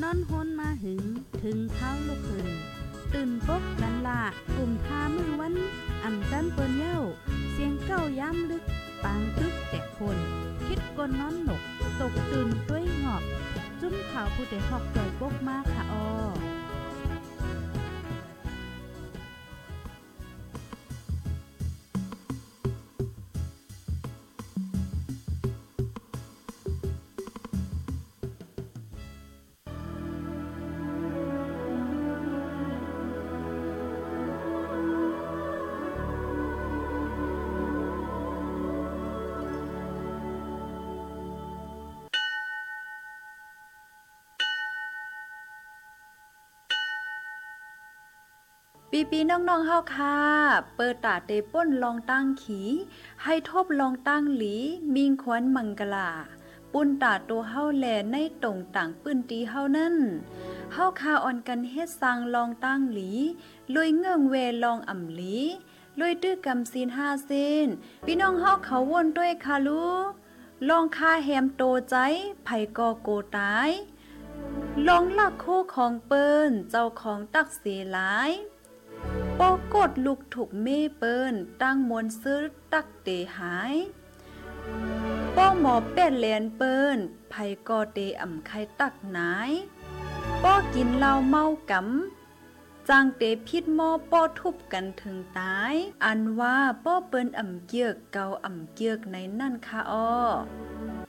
นอนฮนมาหึง ถึงเท้าลูกหึงตื่นปกกันละกลุ่มทามือวันอ่ำจันเปิ้นเย้า เสียงเก้าย้ำลึก ปางตึกแต่คน คิดกนนอนหนก ตกตื่นด้วยหงอบ จุ้มข่าวผู้เด็กหอกใจปกมากค่ะออ ปีปีน้องๆเฮาค่ะ เปิดตาเตป้นลองตั้งขี ให้ทบลองตั้งหลี มิงควันมังกลา ปุ้นตาตัวเฮาแลในตรงต่างปื้นตีเฮานั่นเฮาคาอ่อนกันเฮ็ดสร้างลองตั้งหลี ลุยเงื่องเวลองอ่ำหลีลุยตื้อกำซีนห้าเส้นพี่น้องเฮาเขาวนด้วยคาลูลองคาแฮมโตใจไผกอโกตายลองลักคู่ของเปิ้นเจ้าของตักเสียหลาย ปอกดลูกถูกเมเปิ้นตั้งมนซื้อตักเตหายป้อหมอเป็ดแลนเปิ้นไผกอเตอ่ำไข่ตักนายป้อกินเหล้าเมากำจางเตพิษหม้อป้อทุบกันถึงตาย อันว่าป้อเปิ้นอ่ำเกียกเกาอ่ำเกียกในนั่นค่ะอ้อ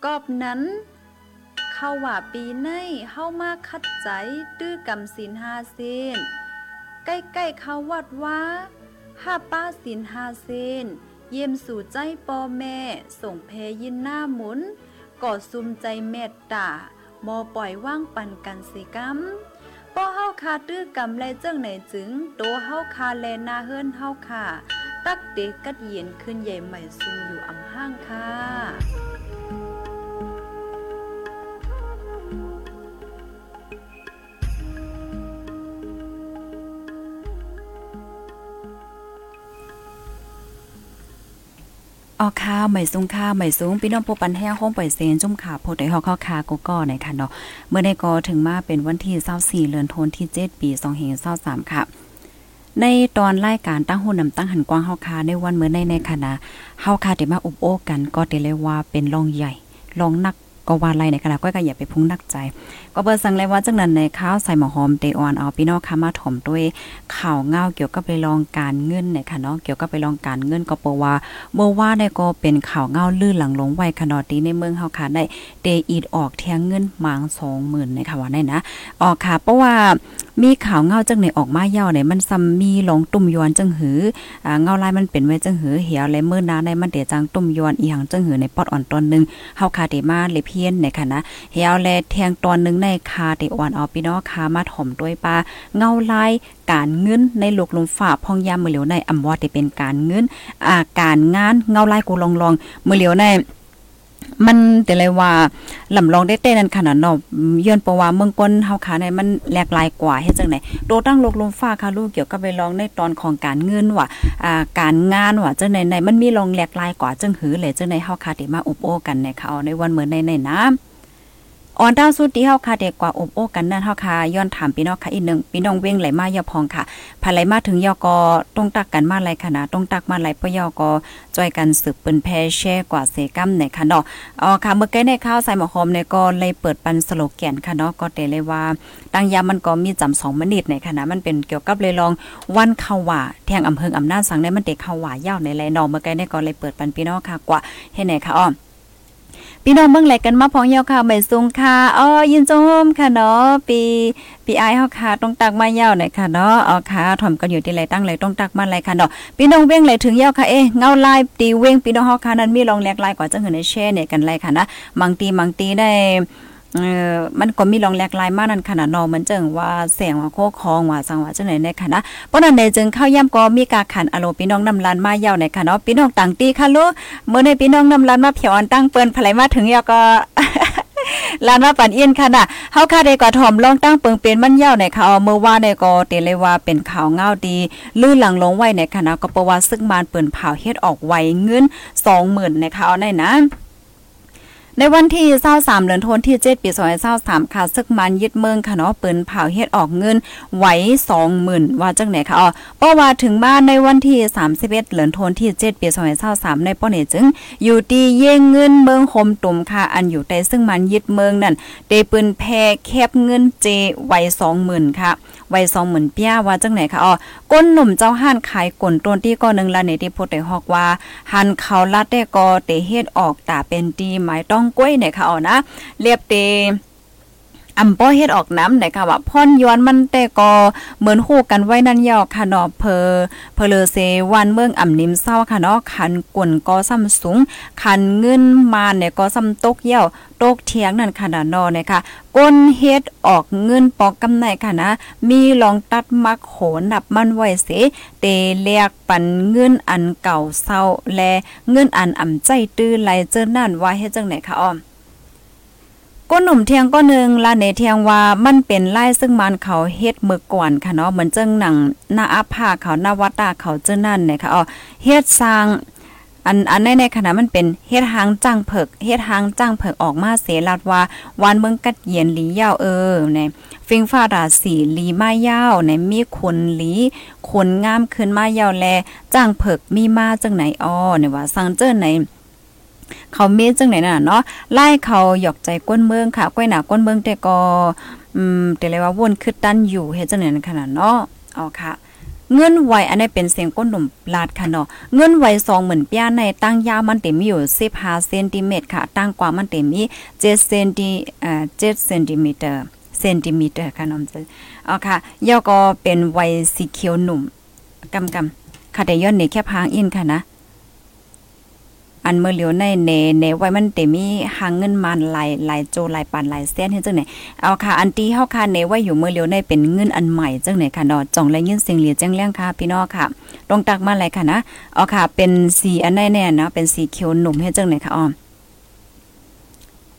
กอบนั้นเข้าว่าปีในเฮามาคัดใจตื้อกำสินหาเส้น ใกล้ๆเขาวัดว่าห้าป้าสินหาเซน เยี่ยมสู่ใจปอแม่ ส่งเพยินหน้าหมุนก่อซุมใจเมตตามอปล่อยว่างปันกันสิกรรมป้อเฮาคาตื้อกำไรเจ้งไหนจึง โตเฮาคาแลนาเฮินเฮาคาตักเด็กกัดเย็นขึ้นใหญ่ใหม่ซุมอยู่อำห้างค่ะ ออข้าวใหม่สูงข้าวใหม่สูงพี่น้องผู้ปันแห้งห้องปล่อยเซนจุ่มขาโพดไอหอกข้าวคากูก็ในค่ะเนาะเมื่อได้ก็ถึงมาเป็นวันที่24เดือนธันวาคมที่ 7 ปี2523ค่ะในตอนรายการตั้งหุ่นนำตั้งหันกว้างเฮาคาในวันเมื่อในในคณะเฮาคาได้มาอุบโอกันก็ได้เลยว่าเป็นรองใหญ่รองนัก ก็ว่าไรในขณะก้อยก็อย่าไปพุ่งนักใจ ก็เบอร์สั่งเลยว่าจังนั้นในข้าวใส่หมอหอมเตออนเอาพี่น้องค่ะมาถมด้วยข่าวเงาเกี่ยวกับไปลองการเงินในค่ะเนาะเกี่ยวกับไปลองการเงินก็เปว่าเมื่อว่าในก็เป็นข่าวเงาลื่นหลังลงไว้ขนาดนี้ในเมืองเฮาค่ะได้เตอีดออกแทงเงินมางสองหมื่นในค่ะว่าได้นะออกค่ะเพราะว่ามีข่าวเงาจังในออกมาเย่าเนี่ยมันซ้ำมีหลงตุ่มยวนจังหืออ่าเงาลายมันเป็นไว้จังหือเหี่ยวและมื้อนาในมันเดจังตุ่มยวนอีหยังจังหือในปอดอ่อนตอนนึงเฮาคาเดมาเลเพียนในค่ะนะเหี่ยวและแทงตอนนึงในคาเดอ่อนเอาพี่น้องคามาถ่อมด้วยปลาเงาลายการเงินในลูกลมฝ่าพองยามมือเหลียวในอำว่าได้เป็นการเงินอ่าการงานเงาลายกูลองๆมือเหลียวใน มันแต่เลยว่าลำลองได้เต้นั้นขนาดเนาะย้อนประว่าเมืองก้นเฮาขาในมันแหลกหลายกว่าเฮ็ดจังได๋โตตั้งโลกลมฟ้าค่ะลูกเกี่ยวกับไปลองในตอนของการเงินว่าอ่าการงานว่าจังได๋มันมีลองแหลกหลายกว่าจังหือเลยจังได๋เฮาคาได้มาอบโอกันในเขาในวันเหมือนในในน้ำ ออนดาวสุดที่เฮาค่ะเด็กกว่าอบโอ้กันนั่นเฮาค่ะย้อนถามพี่น้องค่ะอีกหนึ่งพี่น้องเว้งไหลมายาพองค่ะภายไหลมาถึงยอก็ต้องตักกันมาไหลค่ะนะต้องตักมาไหลปยอก็จอยกันสืบปืนแพแช่กว่าเสกัมในค่ะเนาะอ๋อค่ะเมื่อกี้ในข้าวใส่หมอหอมเนี่ยก็เลยเปิดปันสโลแกนค่ะเนาะก็เตเลยว่าตั้งยามันก็มีจำ2มินิในค่ะนะมันเป็นเกี่ยวกับเลยลองวันเข้าวาแทงอำเภออำนาจสังได้มันเด็กเข้าวายาวในไรเนาะเมื่อกี้ในก็เลยเปิดปันพี่น้องค่ะกว่าให้ไหนค่ะอ้อ พี่น้องเบิ่งแหลกันมาพองยาวค่ะใบสูงค่ะอ้อยินจมค่ะเนาะปีปีไอเฮาค่ะต้องตักมายาวหน่อยค่ะเนาะอ๋อค่ะถ่อมกันอยู่ที่ไหลตั้งไหลต้องตักมาไหลค่ะเนาะพี่น้องเว้งไหลถึงยาวค่ะเอ๊เงาลายตีเว้งพี่น้องเฮาค่ะนั้นมีรองแหลกลายกว่าจังหือในแช่เนี่ยกันไหลค่ะนะบางตีบางตีได้ เออมันก็มีรองแหลกลายมากนั่นขนาดนองมันเจึงว่าเสียงว่าโคคองว่าสังว่าจังไหนในค่ะนะเพราะนั้นในจึงเข้าย่ำก็มีการขันอโลพี่น้องนำลานมาเยาวในค่ะเนาะพี่น้องต่างตีค่ะลูกเมื่อในพี่น้องนำลานมาเผียวอันตั้งเปิ้นภายมาถึงยาก็ลานมาปันเอียนค่ะน่ะเฮาค่ะได้กว่าถ่อมลองตั้งเปิงเป็นมันยาวในค่ะเมื่อว่าในก็เตเลยว่าเป็นข่าวเงาดี ลื่นหลังลงไว้ในค่ะนะก็เพราะว่าซึ่งมานเปิ้นเผาเฮ็ดออกไวเงิน20,000ในค่ะเอาได้นะ ในวันที่23เดือนธันวาคมที่ 7 ปี2023ค่ะซึกมันยึดเมืองค่ะเนาะปืนเผาเฮ็ดออกเงินไหว20,000ว่าจังไหนค่ะอ๋อเพราะว่าถึงบ้านในวันที่ 31เดือนธันวาคมที่ 7 ปี2023ในป้อนี่จึง อยู่ดีเย่งเงินเมืองคมตุ่มค่ะอันอยู่ใต้ซึ่งมันยึดเมืองนั่นเดปืนแพแคบเงินเจไหว20,000ค่ะ ไหว20,000เปียว่าจังไหนคะอ๋อก้นหนุ่มเจ้าห้านขายก่นต้นที่ก็นึงละในที่พูดได้ฮอกว่าหันเขาลัดได้ก็เตเฮ็ดออกตาเป็นดีหมายต้องก้วยไหนคะอ๋อนะเรียบเต อำป้อเฮ็ดออกน้ำไหนค่ะว่าพ่อนย้อนมันแต่ก็เหมือนฮู้กันไว้นั่นยาวค่ะเนาะเพอเพอเลเซวันเมืองอ่ำนิมเศร้าค่ะเนาะคันกวนก็ซ้ำสูงคันเงินมาเนี่ยก็ซ้ำตกเยี่ยวตกเทียงนั่นค่ะนะเนาะเนี่ยค่ะก้นเฮ็ดออกเงินปอกกำไนค่ะนะ มีลองตัดมักโหนับมันไว้เสเตเลียกปันเงินอันเก่าเศร้าและเงินอันอ่ำใจตื้อไหลเจอนั่นว่าเฮ็ดจังไหนคะอ้อม ก้นหนุ่มเทียงก็นึงลาเนเทียงว่ามันเป็นไล่ซึ่งมันเขาเฮ็ดเมื่อก่อนค่ะเนาะเหมือนเจังหนังหน้าอาภาเขาหน้าวัตตาเขาเจ้านั่นเนี่ยค่ะอ๋อเฮ็ดสร้างอันอันในในขณะมันเป็นเฮ็ดหางจ้างเผิกเฮ็ดหางจ้างเผิกออกมาเสลัดว่าวันเมืองกัดเย็นหลียาวเออในฟิงฟ้าราสีลีมายาวในมีขนหลีขนงามขึ้นมายาวแลจ้างเผิกมีมาจังไหนอ้อเนี่ยว่าสังเจ้อไหน เขาเมจังไหนน่ะเนาะไล่เขาหยอกใจก้นเมืองค่ะก้อยหนาก้นเมืองแต่ก็อืมแต่เลยว่าวนคือตันอยู่เฮ็ดจังไหนขนาดเนาะเอาค่ะ เงื่อนไวอันนี้เป็นเสียงก้นหนุ่มลาดค่ะเนาะเงื่อนไวสองเหมือนเปียในตั้งยาวมันเต็มอยู่15เซนติเมตรค่ะ ตั้งกว่ามันเต็มมี7เซนติเอ่อ7เซนติเมตรเซนติเมตรค่ะน้องจ้ะเอาค่ะย่อก็เป็นไวสีเขียวหนุ่มกำกำค่ะแต่ย้อนในแค่พางอินค่ะนะ อันเมื่อเหลียวในเนเนไว้มันเตมีหางเงินมันหลายหลายโจหลายปานหลายเส้นเฮ็ดจังไหนเอาค่ะ อันที่เฮาค่ะเนไว้อยู่เมื่อเหลียวในเป็นเงินอันใหม่จังไหนค่ะเนาะจ่องและยินเสียงเหลียจังเลี้ยงค่ะพี่น้องค่ะลงตักมาเลยค่ะนะเอาค่ะเป็นสีอันแน่ๆเนาะเป็นสีเขียวหนุ่มเฮ็ดจังไหนค่ะอ้อ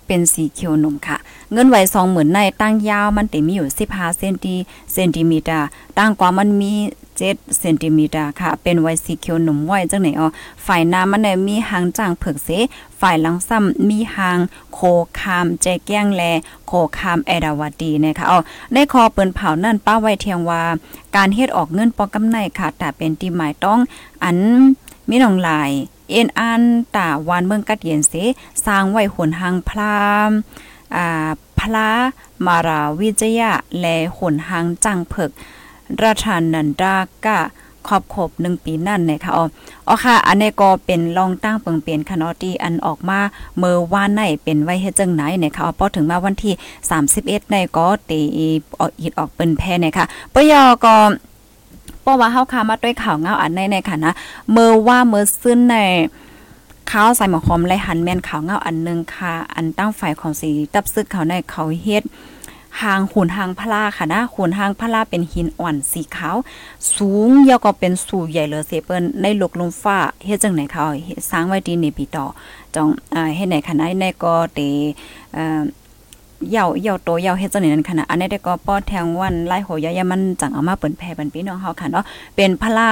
เป็นสีเขียวหนุ่มค่ะ เงินไหวสองหมื่นในตั้งยาวมันติมีอยู่15เซนติเซนติเมตรตั้งกว่ามันมี7เซนติเมตรค่ะ เป็นไวสีเขียวหนุ่มไว้จังไหนอ๋อฝ่ายน้ำมันเนี่ยมีหางจ่างเผือกเสฝ่ายหลังซ้ำมีหาง โคคามแจแก้งแล โคคามแอดาวาดีนะคะอ๋อในคอเปิ้นเผานั่นป้าไว้เทียงว่า การเฮ็ดออกเงินปอกกำไนค่ะแต่เป็นที่หมายต้องอันมีน้องลาย เอ็นอันตาวานเมืองกัดเย็นเสสร้างไว้หนหางพลามอ่าพลามาราวิจยะ และหนหางจังเพิกราชานันดากะขอบขบหนึ่งปีนั่นนะคะอ๋ออ๋อค่ะ อันนี้ก็เป็นลองตั้งเปิงเปลี่ยนคณะที่อันออกมาเมื่อวานในเป็นไว้เฮ็ดจังไหนนะคะอ๋อพอถึงมาวันที่ 31ในก็ตีออกอีดออกเป็นแพ้นะคะปยอก็ เพราะว่าเฮาคามาด้วยข่าวเงาอันในในค่ะนะเมื่อว่าเมื่อซึ้นในข้าวใส่หมอคอมแลหันแม่นข่าวเงาอันนึงค่ะ อันตั้งไฟของสีตับซึกเขาในเขาเฮ็ดหางหุนหางพลาค่ะนะหุนหางพลาเป็นหินอ่อนสีขาว สูงยาวก็เป็นสูใหญ่เลยเซเปิ้นในหลกลมฟ้าเฮ็ดจังไหนเขาสร้างไว้ดีในปีต่อจองเฮ็ดไหนค่ะนะในก็เตเอ่อ ยาวยาวโตยาวเฮ็ดจังไหนนั่นค่ะนะอันนี้ได้ก็ป้อแทงวันไล่โหยายามันจังเอามาเปิ้นแพ่เปิ้นพี่น้องเฮาค่ะเนาะเป็นพลา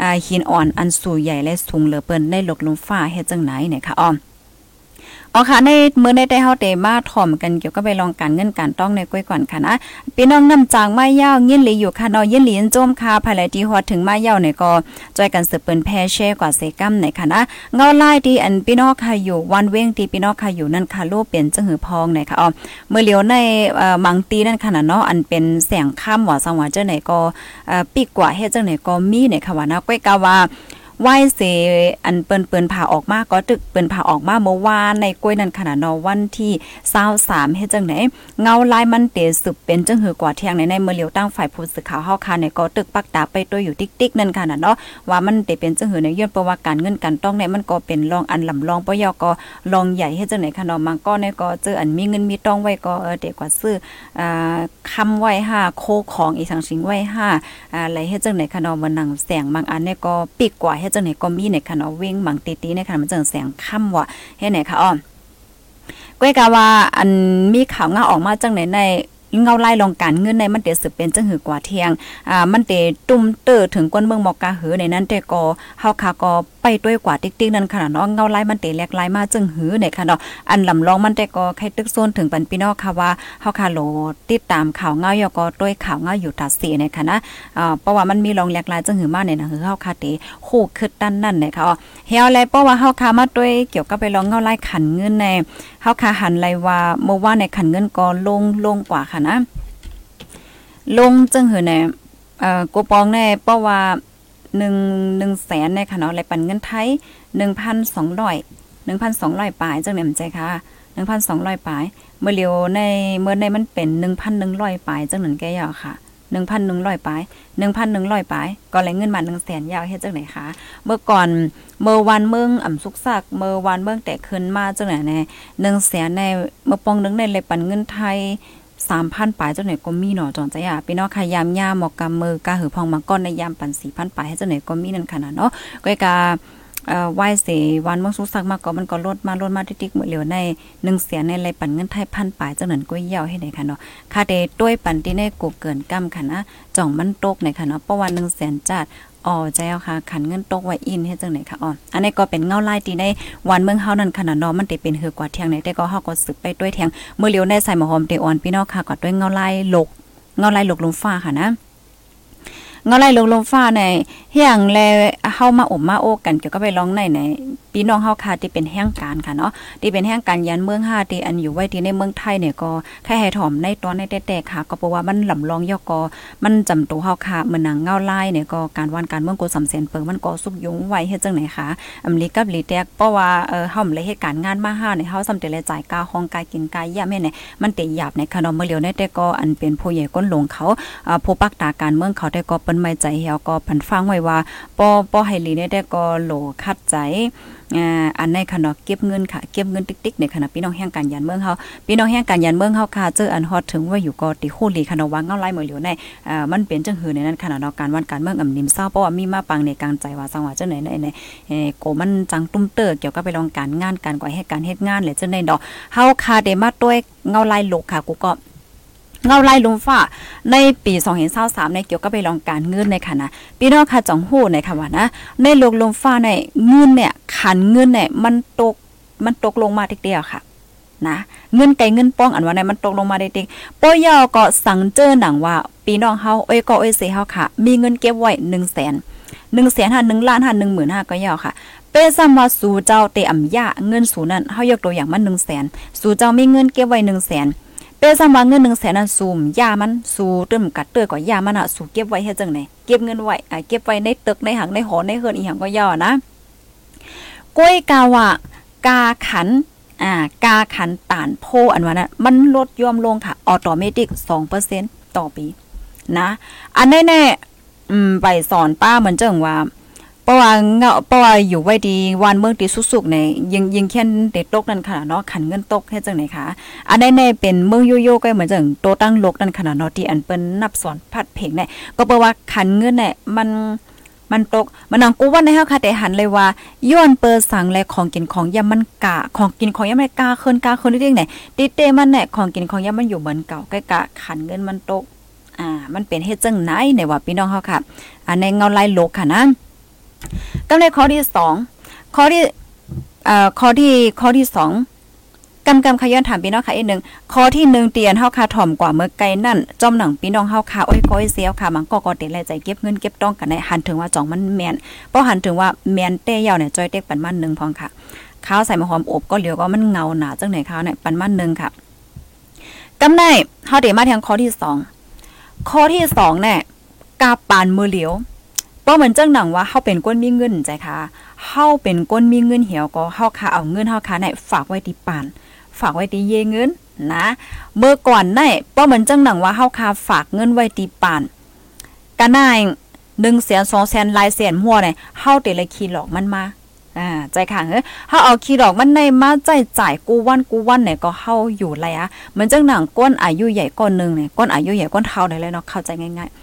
อ่าหินอ่อนอันสูงใหญ่และสูงเหลือเปิ้นในหลกลมฟ้าเฮ็ดจังไหนเนี่ยค่ะอ้อม อ๋อค่ะในเมื่อในได้เฮาเตมาถ่อมกันเกี่ยวกับไปลองการเงินการต้องในก้อยก่อนค่ะนะพี่น้องนำจางไม้ยาวยินหลีอยู่ค่ะเนาะยินหลีนโจมค่ะภายหลที่ฮอดถึงไม้ยาวเนี่ยก็จอยกันสืบเปิ้นแพแช่กว่าเซกัมในค่ะนะเงาลายที่อันพี่น้องค่ะอยู่วันเว้งที่พี่น้องค่ะอยู่นั่นค่ะรูปเป็นจังหือพองในค่ะอ๋อเมื่อเลียวในเอ่อมังตีนั่นค่ะเนาะอันเป็นแสงค่ำว่าสังว่าเจ้าไหนก็เอ่อปีกกว่าเฮ็ดจังไหนก็มีในค่ะว่านะก้อยกาว่า ไหวเสอันเปิ้นเปิ้นผ่าออกมาก็ตึกเปิ้นผ่าออกมาเมื่อวานในกล้วยนั่นขนาดนอวันที่23เฮ็ดจังไหนเงาลายมันเตสืบเป็นจังหือกว่าเที่ยงในในเมื่อเลียวตั้งฝ่ายผู้สื่อข่าวเฮาค่ะในก็ตึกปักตาไปตัวอยู่ติ๊กๆนั่นค่ะน่ะเนาะว่ามันเตเป็นจังหือในย้อนประวัติการเงินการต้องในมันก็เป็นรองอันลำรองปยก็รองใหญ่เฮ็ดจังไหนค่ะเนาะมันก็ในก็เจออันมีเงินมีต้องไว้ก็เออเด็กกว่าซื้ออ่าคำไว้ห้าโคของอีสังสิงไว้ห้าอ่าอะไรเฮ็ดจังไหนค่ะเนาะมันหนังแสงบางอันเนี่ยก็ปีกกว่าเฮ็ดจังไหนก็มีในคันเอาเว้งบังตีตีในคันมันจังแสงค่ำว่ะเฮ็ดไหนคะอ้อมก้อยกาว่าอันมีข่าวเงาออกมาจังไหนในเงาไล่ลองการเงินในมันเตสืบเป็นจังหือกว่าเที่ยงอ่ามันเตตุ้มเตอถึงก้นเมืองมอกกาหือในนั้นแต่ก็เฮาคาก็ ด้วยกว่าติ๊กๆนั่นค่ะเนาะเงาลายมันเตะแหลกลายมาจึงหือเนี่ยค่ะเนาะอันลำลองมันแต่ก็ใครตึกโซนถึงปันพี่น้องค่ะว่าเฮาค่ะโหลติดตามข่าวเงายอก็ด้วยข่าวเงาอยู่ตัดสีเนี่ยค่ะนะอ่าเพราะว่ามันมีรองแหลกลายจึงหือมาเนี่ยนะคือเฮาค่ะเตะคู่ขึ้นด้านนั่นเนี่ยค่ะเฮาแลเพราะว่าเฮาค่ะมาด้วยเกี่ยวกับไปลองเงาลายขันเงินในเฮาค่ะหันไลว่าเมื่อวานในขันเงินก็ลงลงกว่าค่ะนะลงจึงหือในเอ่อกูปองแน่เพราะว่า หนึ่งหนึ่งแสนในค่ะเนาะไรปันเงินไทยหนึ่งพันสองร้อยหนึ่งพันสองร้อยปลายจังเนี่ยมันใจค่ะหนึ่งพันสองร้อยปลาย เมื่อเลียวในเมื่อในมันเป็นหนึ่งพันหนึ่งร้อยปลายจังหนึ่งแกยาวค่ะหนึ่งพันหนึ่งร้อยปลายหนึ่งพันหนึ่งร้อยปลายก็เลยเงินมาหนึ่งแสนยาวเฮ็ดจังไหนคะเมื่อก่อนเมื่อวันเมืองอ่ำสุกซักเมื่อวันเมืองแต่ขึ้นมาจังไหนในหนึ่งแสนในเมื่อปองนึงในเลยปันเงินไทย สามพันปลายเจ้าไหนก็มีหนอจองใจอะพี่น้องค่ะยามย่าหมอกกำมือกาหือพองมาก้อนในยามปันสี่พันปลายให้เจ้าไหนก็มีนั่นขนาดเนาะก็กาเอ่อไหว้เสวันมืองสุสักมาก็มันก็ลดมาลดมาติ๊กๆเหมือนเหลียวในหนึ่งเสียในไรปันเงินไทยพันปลายเจ้านั้นก็ยาวให้ไหนค่ะเนาะค่าเดด้วยปันที่ในกูเกินกำค่ะนะจ่องมันตกในค่ะเนาะเพราะว่าหนึ่งแสนจัด อ๋อใจเอาค่ะ ขันเงินตกไว้อินเฮ็ดจังไหนค่ะอ๋ออันนี้ก็เป็นเงาลายที่ในวันเมืองเฮานั่นขนาดนอมันตีเป็นเฮือกว่าเที่ยงไหนแต่ก็เฮาก็สึกไปด้วยเที่ยงเมื่อเลียวในใส่หมอหอมเตออนพี่น้องค่ะก็ด้วยเงาไล่หลกเงาไล่หลกลมฟ้าค่ะนะ เงาไลายหลกลมฟ้าในเฮียงแลเฮามาอบมาโอกันเกี่ยวกับไปร้องในในพี่น้องเฮาค่ะที่เป็นแห่งการค่ะเนาะที่เป็นแห่งการยันเมือง5ที่อันอยู่ไว้ที่ในเมืองไทยเนี่ยก็แค่ให้ถ่อมในตอนในแต่ๆค่ะ ก็เพราะว่ามันลำลองยอกก็มันจำตัวเฮาค่ะเหมือนหนังเงาไลายเนี่ยก็การวันการเมืองโกสำเสนเปิงมันก็สุกยุงไว้เฮ็ดจังไหนคะอำลีกับลีแตกเพราะว่าเออเฮาเลยเหตุการณ์งานมา5เนี่ยเฮาสำเร็จเลยจ่ายกาห้องกายกินกายยามแม่เนี่ยมันเตะหยาบในขนมเมื่อเลียวในแต่ก็อันเป็นผู้ใหญ่ก้นหลงเขาผู้ปักตาการเมืองเขาได้ก็ปิ้นไม่ใจเฮาก็พันฟังไว้ว่าป้อป้อให้ลีเน่ได้ก็โหลคัดใจอ่าอันในขณะเก็บเงินค่ะ เก็บเงินติ๊กๆในขณะพี่น้องแห่งการยันเมืองเฮาพี่น้องแห่งการยันเมืองเฮาค่ะเจออันฮอดถึงว่าอยู่ก็ติโคลีขณะว่าเงาไล่เหมือเหลียวในอ่มันเป็นจังหือในนั้นขณะเนาะการวันการเมืองอำนิมเศร้าเพราะว่ามีมาปังในกลางใจว่าสังว่าจังไหนในในเอ่โกมันจังตุ้มเตอเกี่ยวกับไปลองการงานการก่อให้การเฮ็ดงานแหละจังได๋ดอกเฮาคาได้มาด้วยเงาไล่โลกค่ะกูก็ เงาไล่ลุมฟ้าในปี2023ในเกี่ยวกับไปลองการเงินในค่ะนะพี่น้องค่ะจ่องฮู้ในค่ะว่านะในโลกลมฟ้าในเงินเนี่ยขันเงินเนี่ยมันตกมันตกลงมาทีเดียวค่ะนะเงินไก่เงินป้องอันว่าในมันตกลงมาได้ติ๊กป้อยอก็สั่งเจอหนังว่าพี่น้องเฮาเอ้ยก็เอ้ยเสเฮาค่ะ มีเงินเก็บไว้100,000 100,000หา1ล้านห้า15,000ก็ยาวค่ะ เป้ซ้ำว่าสู่เจ้าเตอำยาเงินสูนั้นเฮายกตัวอย่างมัน100,000สู่เจ้ามีเงินเก็บไว้100,000 เป้ซ้ำว่าเงิน1แสนนั้นซูมยามันสูเติมกัดเตือก็ยามันอะสูเก็บไว้เฮ็ดจังได๋เก็บเงินไว้อ่าเก็บไว้ในตึกในหังในหอในเฮือนอีหยังก็ย่อนะก้อยกาวะกาขันอ่ากาขันตานโพอันว่านะมันลดย่อมลงค่ะออโตเมติก2%ต่อปีนะ อันแน่ๆอืมไปสอนป้าเหมือนจังว่า เพราะว่าเงาเพราะว่าอยู่ไว้ดีวันเมืองตีสุกๆในยิงยิงแค่นเด็ดตกนั่นค่ะเนาะขันเงินตกเฮ็ดจังไหนคะอันแน่ๆเป็นเมืองโยโย่ก็เหมือนจังโตตั้งลกนั่นค่ะเนาะที่อันเปิ้นนับสอนพัดเพลงเนี่ยก็เพราะว่าขันเงินเนี่ยมันมันตกมันนังกูว่าในเฮาค่ะแต่หันเลยว่าย้อนเปิดสั่งและของกินของยามันกะของกินของยามันกาเคินกาเคินเรื่องไหนติเตมันเนี่ยของกินของยามมันอยู่เหมือนเก่าใกล้กะขันเงินมันตกอ่ามันเป็นเฮ็ดจังไหนในว่าพี่น้องเฮาค่ะอันในเงาลายโลกค่ะนะ กำในข้อที่2ข้อที่เอ่อข้อที่ข้อที่2กำกำขย้อนถามพี่น้องค่ะอีกหนึ่งข้อที่หนึ่งเตียนเฮาค่ะถ่อมกว่าเมื่อไกลนั่นจอมหนังพี่น้องเฮาค่ะโอ้ยก้อยเสียวค่ะมันก็ก็เตแลใจเก็บเงินเก็บต้องกันในหันถึงว่าจ่องมันแมนเพราะหันถึงว่าแมนเต้ยาวเนี่ยจอยเต็กปันมันหนึ่งพองค่ะข้าวใส่มะหอมอบก็เหลียวก็มันเงาหนาจังไหนข้าวเนี่ยปันมันหนึ่งค่ะกำในเฮาเดมาทางข้อที่สองข้อที่สองเนี่ยกาปานมือเหลียว เพราเหมือนจังหนังว่าเฮาเป็นก้นมีเงินใจค่ะเฮาเป็นก้นมีเงินเหี่ยวก็เฮาค่ะเอาเงินเฮาค่ะเนี่ยฝากไว้ที่ปาน ฝากไว้ที่เยเงินนะเมื่อก่อนได้เพราเหมือนจังหนังว่าเฮาคาฝากเงินไว้ที่ปานกะนาย1แสน2แสนลายแสนหัวเนี่ยเฮาเตเลยขี้หลอกมันมาอ่าใจค่ะเฮ้ยเฮาเอาขี้ดอกมันในมาใจจ่ายกูวันกูวันเนี่ยก็เฮาอยู่ไรอะเหมือนจังหนังก้นอายุใหญ่ก้อนหนึ่งเนี่ยก้นอายุใหญ่ก้นเท่าได้เลยเนาะเข้าใจง่ายๆ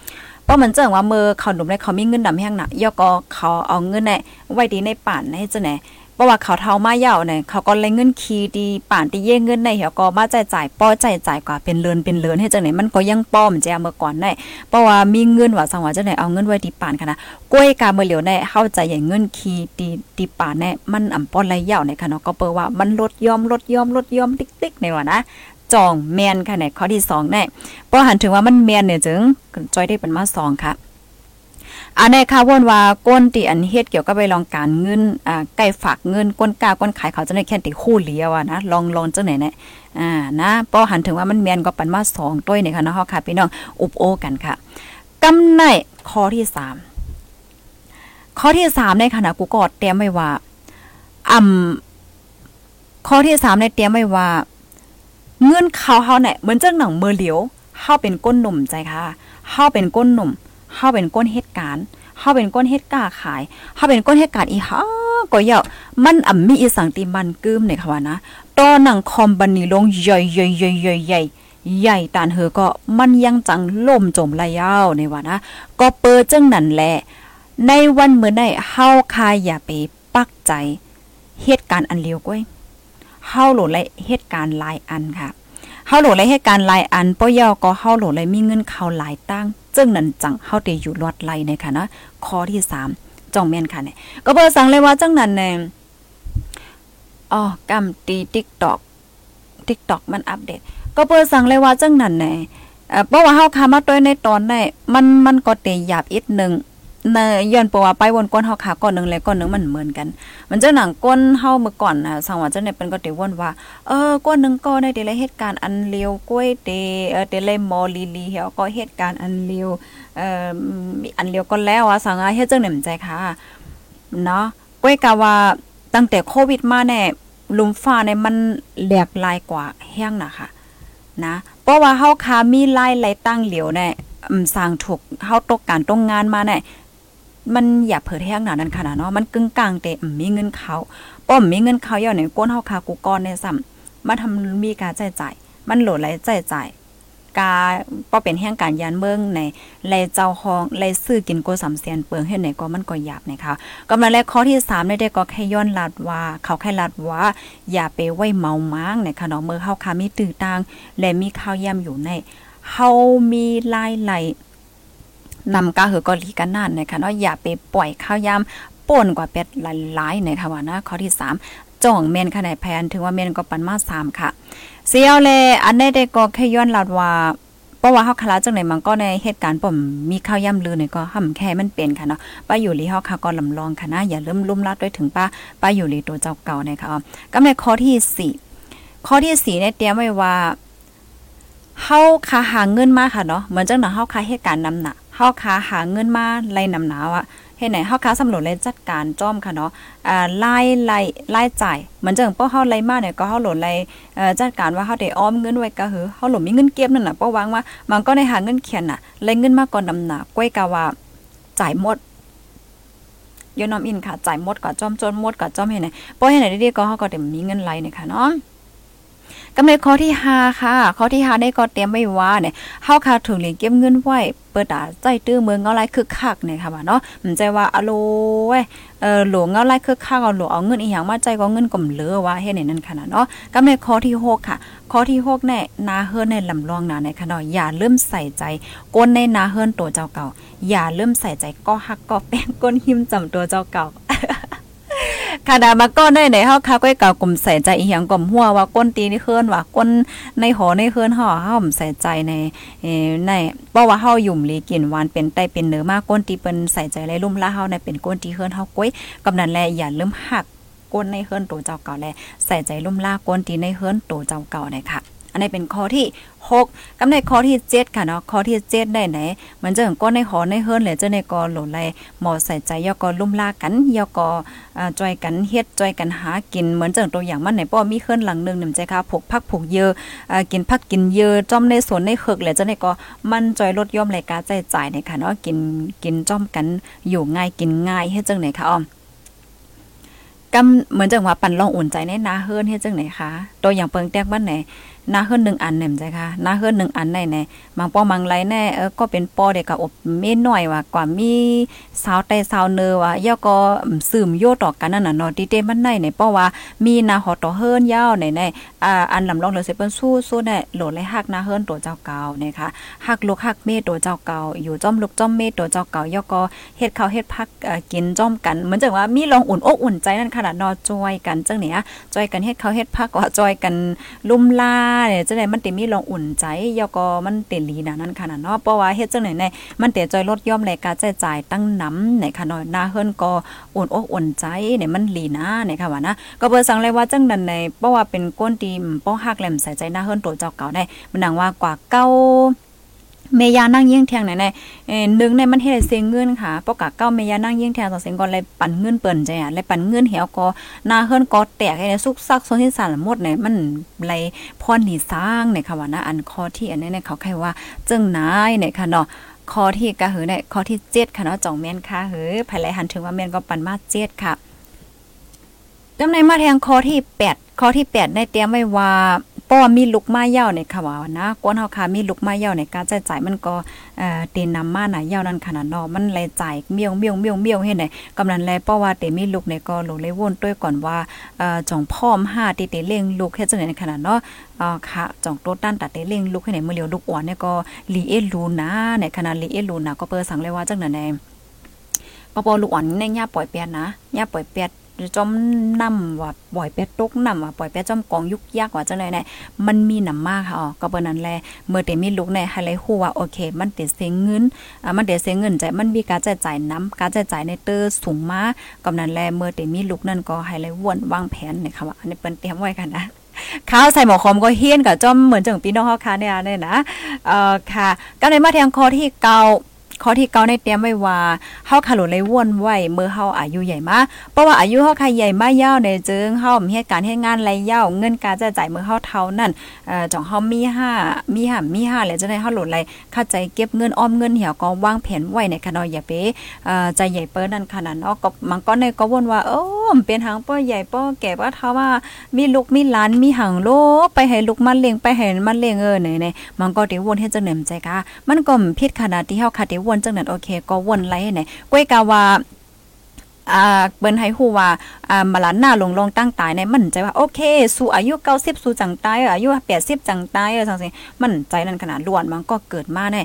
เพราะมันเจังว่าเมื่อเขาหนุ่มได้เขามีเงินดำแห้งน่ะย่อก็เขาเอาเงินเนี่ยไว้ดีในป่านให้จังไหนเพราะว่าเขาเท่ามาเย่าเนี่ยเขาก็เลยเงินคีดีป่านที่เย่เงินในเหี่ยวก็มาจ่ายจ่ายป้อจ่ายจ่ายกว่าเป็นเลือนเป็นเลือนให้จังไหนมันก็ยังป้อมแจเมื่อก่อนได้เพราะว่ามีเงินว่าสังว่าจังไหนเอาเงินไว้ที่ป่านค่ะนะกล้วยกาเมื่อเหลียวในเข้าใจอย่างเงินคีดีดีป่านเนี่ยมันอ่ำป้อนไรเย่าในค่ะเนาะก็เปิดว่ามันลดยอมลดยอมลดยอมติ๊กๆในว่านะ จองแมนค่ะในข้อที่2เนี่ยพอหันถึงว่ามันแมนเนี่ยจึงจอยได้เป็นมา2ค่ะอันนี้ค่ะวนว่าก้นติอันเฮ็ดเกี่ยวกับไปลองการเงินอ่าใกล้ฝากเงินก้นกล้าก้นขายเขาจะได้แค่ติคู่เหลียวอะนะลองลองจังไหนเนี่ยอ่านะพอหันถึงว่ามันแมนก็ปันมา2ต้วยเนี่ยค่ะนะฮาค่ะพี่น้องอุบโอกันค่ะกำไนข้อที่3ข้อที่3ในขณะกูกอดเตรียมไว้ว่าอ่ำข้อที่3ในเตรียมไว้ว่า เงินเขาเฮาเนี่ยเหมือนเจังหนังเมือเหลียวเฮาเป็นก้นหนุ่มใจค่ะเฮาเป็นก้นหนุ่มเฮาเป็นก้นเหตุการณ์เฮาเป็นก้นเฮ็ดกล้าขายเฮาเป็นก้นเหตุการอีฮาก็เยามันอ่ำมีอีสังติมันกึมเนี่ยค่ะว่านะตอนหนังคอมบันนี่ลงใหญ่ๆๆๆใหญ่ใหญ่ใหญ่ตานเฮอก็มันยังจังล่มจมระยาวในว่านะก็เปิดจังนั่นแหละ ในวันเมื่อได้เฮาคายอย่าไปปักใจเหตุการณ์อันเลียวก้อย เฮาโหลและเหตุการณ์หลายอันค่ะเฮาโหลและเหตุการณ์หลายอันป้อยอก็เฮาโหลและมีเงินเข้าหลายตั้งจึงนั้นจังเฮาได้อยู่รอดไหลในค่ะนะข้อที่3จ้องแม่นค่ะเนี่ยก็เปิดสั่งเลยว่าจังนั้นแน่อ๋อกำตี TikTok TikTok มันอัปเดต ก็เปิดสั่งเลยว่าจังนั้นแน่เพราะว่าเฮาคามาต้วยในตอนได้มันมันก็เตหยาบอีกนึง ในย้อนปว่าไปวนก้นเฮาขาก่อนนึงแล้วก้อนนึงมันเหมือนกัน มันจะหนังก้นเฮาเมื่อก่อนน่ะสังว่าจังได๋เป็นก็เตวนว่าเออก้อนนึงก็ได้เดลเหตุการณ์อันเลียวกล้วยเตเออเดลมอลีลีเฮาก็เหตุการณ์อันเลียวเอ่อมีอันเลียวก็แล้วอะสังว่าเฮ็ดจังได๋มใจค่ะเนาะกล้วยกะว่าตั้งแต่โควิดมาแน่ลุมฟ้าเนี่ยมันแหลกลายกว่าแห้งนะคะนะเพราะว่าเฮาคามีลายไหลตั้งเหลียวเนี่ยสร้างถูกเฮาตกการต้องงานมาเนี่ย มันอย่าเผยแห้งหนานั้นขนาดเนาะมันกึ่งกลางเตะมีเงินเขาป้อมมีเงินเขาอย่างในก้นเฮาคากูกอนในซ้ำมาทำมีการจ่ายจ่ายมันโหลดไหลจ่ายจ่ายกาป้อเป็นแห่งการยานเมืองในไลเจ้าห้องไลซื้อกินโกสามเสียนเปิงเฮ็ดไหนก็มันก็หยาบนะคะกำลังแรกข้อที่3ได้ได้ก็แค่ย้อนลัดว่า เขาแค่ลัดว่า อย่าไปไว้เมาม้างนะคะเนาะเมื่อเฮาคามีตื่นตางและมีข้าวย่ำอยู่ในเฮามีลายไหล นำกาเหือก็ลีกันนั่นนะคะเนาะอย่าไปปล่อยข้าวยำป่นกว่าเป็ดหลายๆนะคะว่านะข้อที่ 3จ่องเมนขนาดแพนถึงว่าเมนก็ปันมา3ค่ะ เสียวแลอันได้ได้ก็แค่ย้อนลาดว่าเพราะว่าเฮาคลาจังไหนมันก็ในเหตุการณ์ผมมีข้าวย่ำลือเนี่ยก็ห่ำแค่มันเป็นค่ะเนาะป้าอยู่ลีเฮาค่ะก็ลำลองค่ะนะอย่าเริ่มลุ่มลัดด้วยถึงป้าป้าอยู่ลีตัวเจ้าเก่านะคะกำในข้อที่ 4 ข้อที่4เนี่ยเตรียมไว้ว่าเฮาคาหาเงินมาค่ะเนาะเหมือนจังหนาเฮาคาเหตุการณ์นำหนัก เฮาค้าหาเงินมาไล่นำหนาวอะเฮ็ดไหนเฮาค้าสำรวจและจัดการจ้อมค่ะเนาะอ่าไล่ไล่ไล่จ่ายเหมือนจังป้อเฮาไล่มาเนี่ยก็เฮาหลดไล่เอ่อจัดการว่าเฮาได้ออมเงินไว้ก็หือเฮาหลดมีเงินเก็บนั่นน่ะป้อวางว่ามันก็ได้หาเงินเขียนน่ะไล่เงินมาก่อนนำหนาก้อยกะว่าจ่ายหมดยอนอมอินค่ะจ่ายหมดก็จ้อมจนหมดก็จ้อมเฮ็ดไหนป้อเฮ็ดไหนดีๆก็เฮาก็ได้มีเงินไหลเนี่ยค่ะเนาะ กำเนิดข้อที่5ค่ะ ข้อที่5ได้ก็เตรียมไว้ว่าเนี่ยเฮาคาถึงเลยญเก็บเงินไว้เปิดตาใจตื้อเมืองเงาไล่คึกคักเนี่ยค่ะว่าเนาะมันใจว่าอโลเว้เออหลวงเงาไล่คึกคักเอาหลวงเอาเงินอีหยังมาใจก็เงินก่มเหลือว่าเฮ็ดนั่นขนาดเนาะกำเนิดข้อที่6ค่ะข้อที่6เนี่ยนาเฮือนในลำลองนาในค่ะเนาะอย่าเริ่มใส่ใจก้นในนาเฮือนตัวเจ้าเก่า อย่าเริ่มใส่ใจก็ฮักก็แป้งก้นหิมจำตัวเจ้าเก่า คาดามาก็ได้ไหนเฮาคาก้อยเก่ากลุ่มใส่ใจอีหยังกล่อมหัวว่าก้นตีนี่เฮือนว่าก้นในหอในเฮือนห่อเฮาใส่ใจในเอในเพราะว่าเฮาหยุ่มลีกินหวานเป็นไตเป็นเนื้อมากก้นตีเปิ้นใส่ใจไรลุ่มละเฮาในเป็นก้นตีเฮือนเฮาก้อยกำนันแลอย่าลืมหักก้นในเฮือนตัวเจ้าเก่าแลใส่ใจลุ่มล่าก้นตีในเฮือนตัวเจ้าเก่าเลยค่ะ อันนี้เป็นข้อที่ 6กำในข้อที่ 7 ค่ะเนาะข้อที่ 7 ได้ไหนเหมือนจะก้นในหอในเฮิรนเลยเจ้าในกอหลนไหลหมอใส่ใจยอกอลุ่มลากันยอกอจอยกันเฮ็ดจอยกันหากินเหมือนจังตัวอย่างมันไหนป้อมีเฮิรนหลังนึงนึ่มใจค่ะผูกพักผูกเยอะอ่ากินพักกินเยอะจ้อมในสวนในเคิกเลยเจ้าในก็มันจอยลดย่อมรายการใจจ่ายในค่ะเนาะกินกินจ้อมกันอยู่ง่ายกินง่ายเฮ็ดจังไหนคะอ้อมกำเหมือนจังว่าปั่นลองอุ่นใจในนาเฮิรนเฮ็ดจังไหนคะตตัวอย่างเปิงแตกบ้านไหน นาเฮิรนหนึ่งอันเนี่ยมใจค่ะนาเฮิรนหนึ่งอันไหนไหนบางป้อมังไรแน่เออก็เป็นปอเด็กกับอบเม่หน่อยว่ากว่ามีสาวไตสาวเนอว่ายาก็สืมโยต่อกันนั่นน่ะเนาะที่เต้มันในไหนเพราะว่ามีนาหอต่อเฮิรนยาวไหนไหนอ่าอันลำลองเลยเสเปิ้นสู้สู้ได้โหลดเลยฮักนาเฮิรนตัวเจ้าเก่านะคะฮักลูกฮักเมตัวเจ้าเก่าอยู่จ้อมลูกจ้อมเมตัวเจ้าเก่ายาก็เฮ็ดข้าวเฮ็ดพักกินจ้อมกันเหมือนจังว่ามีลองอุ่นอกอุ่นใจนั่นขนาดนอจอยกันจังเนี่ยจอยกันเฮ็ดข้าวเฮ็ดพักว่าจอยกันลุ่มลาเนี่ยจะได้มันติมีลองอุ่นใจยอก็มันเตลีนะนั่นค่ะเนาะเพราะว่าเฮ็ดจังไหนในมันเตจอยลดย่อมแลกาใจจ่ายตั้งน้ำในค่ะเนาะหน้าเฮิรนก็อุ่นอกอุ่นใจเนี่ยมันลีนะเนี่ยค่ะว่านะก็เบิ่สั่งเลยว่าจังนั้นในเพราะว่าเป็นก้นตีมป้อฮักแหลมใส่ใจหน้าเฮิรนตัวเจ้าเก่าได้มันนังว่ากว่าเก้า เมยานั่งยี่งแทงไหนในเอ่อนึงในมันเฮ็ดเสียเงินค่ะปกะเก้าเมยานั่งยี่งแทงต่อเสียงก่อนเลยปั่นเงินเปิ้นใจอะเลยปั่นเงินเหี่ยวก็หน้าเฮิรนก็แตกให้สุกซักโซนที่สารหมดเนี่ยมันไหลพรหนีสร้างเนี่ยค่ะว่านะอันข้อที่อันนี้เนี่ยเขาใครว่าจึงนายเนี่ยค่ะเนาะข้อที่กะหือเนี่ยข้อที่7ค่ะเนาะจ่องแม่นค่ะเฮ้ยภายไหลหันถึงว่าแม่นก็ปั่นมา7ค่ะจำในมาแทงข้อที่8ข้อที่8ได้เตรียมไว้ว่า เพราะว่ามีลูกไม้เย่าในค่ะว่านะกวนเฮาค่ะมีลูกไม้เย่าในการจ่ายจ่ายมันก็เอ่อเตนำมาหน่ะเย่านั่นขนาดนาะมันเลยจ่ายเมี่ยงเมี่ยงเมี่ยงเมี่ยงเฮ็ดไหนกำนันแลเพราะว่าเตมีลูกในก็ลงเลยวนด้วยก่อนว่าเอ่อจ่องพ่อม5ติเตเล่งลูกเฮ็ดจังได๋ในขนาดเนาะอ่อค่ะจ่องโตด้านตัดเตเล่งลูกให้ไหนมื้อเลียวลูกอ่อนเนี่ยก็ลีเอลูนะในขนาดลีเอลูนะก็เปิ้สั่งเลยว่าจังนั้นแน่ปอปอลูกอ่อนในย่าปล่อยเปียนนะย่าปล่อยเปียน จอมนำว่าปล่อยเป็ดตกนำว่าปล่อยเป็ดจอมกองยุกยากว่าจังได๋เนี่ยมันมีนำมากค่ะอ๋อก็เปิ้นนั้นแลเมื่อเตมีลูกในให้เลยฮู้ว่าโอเค มันเตเสียเงินอ่ามันเตเสียเงินใจมันมีการจ่ายจ่ายนํการจ่ายจ่ายในเตอร์สูงมากำนั้นแลเมื่อเตมีลูกนั่นก็ให้เลยวนวางแผนนี่ค่ะว่าอันนี้เปิ้นเตรียมไว้กันนะข้าวใส่หมอคอมก็เฮี้ยนกับจอมเหมือนจังพี่น้องเฮาค่ะเนี่ยเนี่ยนะเอ่อค่ะก็ในมาแทงคอที่เก่า ข้อที่เก้าในเตรียมไว้ว่าเฮาคาโลเลยว่นไว้เมื่อเฮาอายุใหญ่มาเพราะว่าอายุเฮาใค่ะใหญ่มายาวในจึงเฮามีเหตุการณ์เฮ็ดงานไรยาวเงินการจะจ่ายเมื่อเฮาเท่านั้นเอ่อจ่องเฮามี5มี5มี5แล้วจะได้เฮาหลดไรค่าใจเก็บเงินออมเงินเหี่ยวก็วางแผนไว้ในคะเนาะอย่าไปเอ่อใจใหญ่เปิ้นนั่นขนาดเนาะก็มันก็ในก็วนว่าโอ้เป็นหางป้อใหญ่ป้อแก่ป้อเฒ่าว่ามีลูกมีหลานมีหังโลไปให้ลูกมันเลี้ยงไปให้มันเลี้ยงเออไหนๆมันก็ได้วนเฮ็ดจังได๋ใจกะมันก็ผิดขนาดที่เฮาคาดวนจังนั้นโอเค ก็วนไล่ไหนก้วยกาว่า อ่าเปิ้นให้ฮู้ว่าอ่ามาลันหน้าลงลงตั้งตายในมั่นใจว่าโอเค สู่อายุ90สู่จังตายอายุ80จังตายจังซี่มั่นใจนั่นขนาดล้วนมันก็เกิดมาใน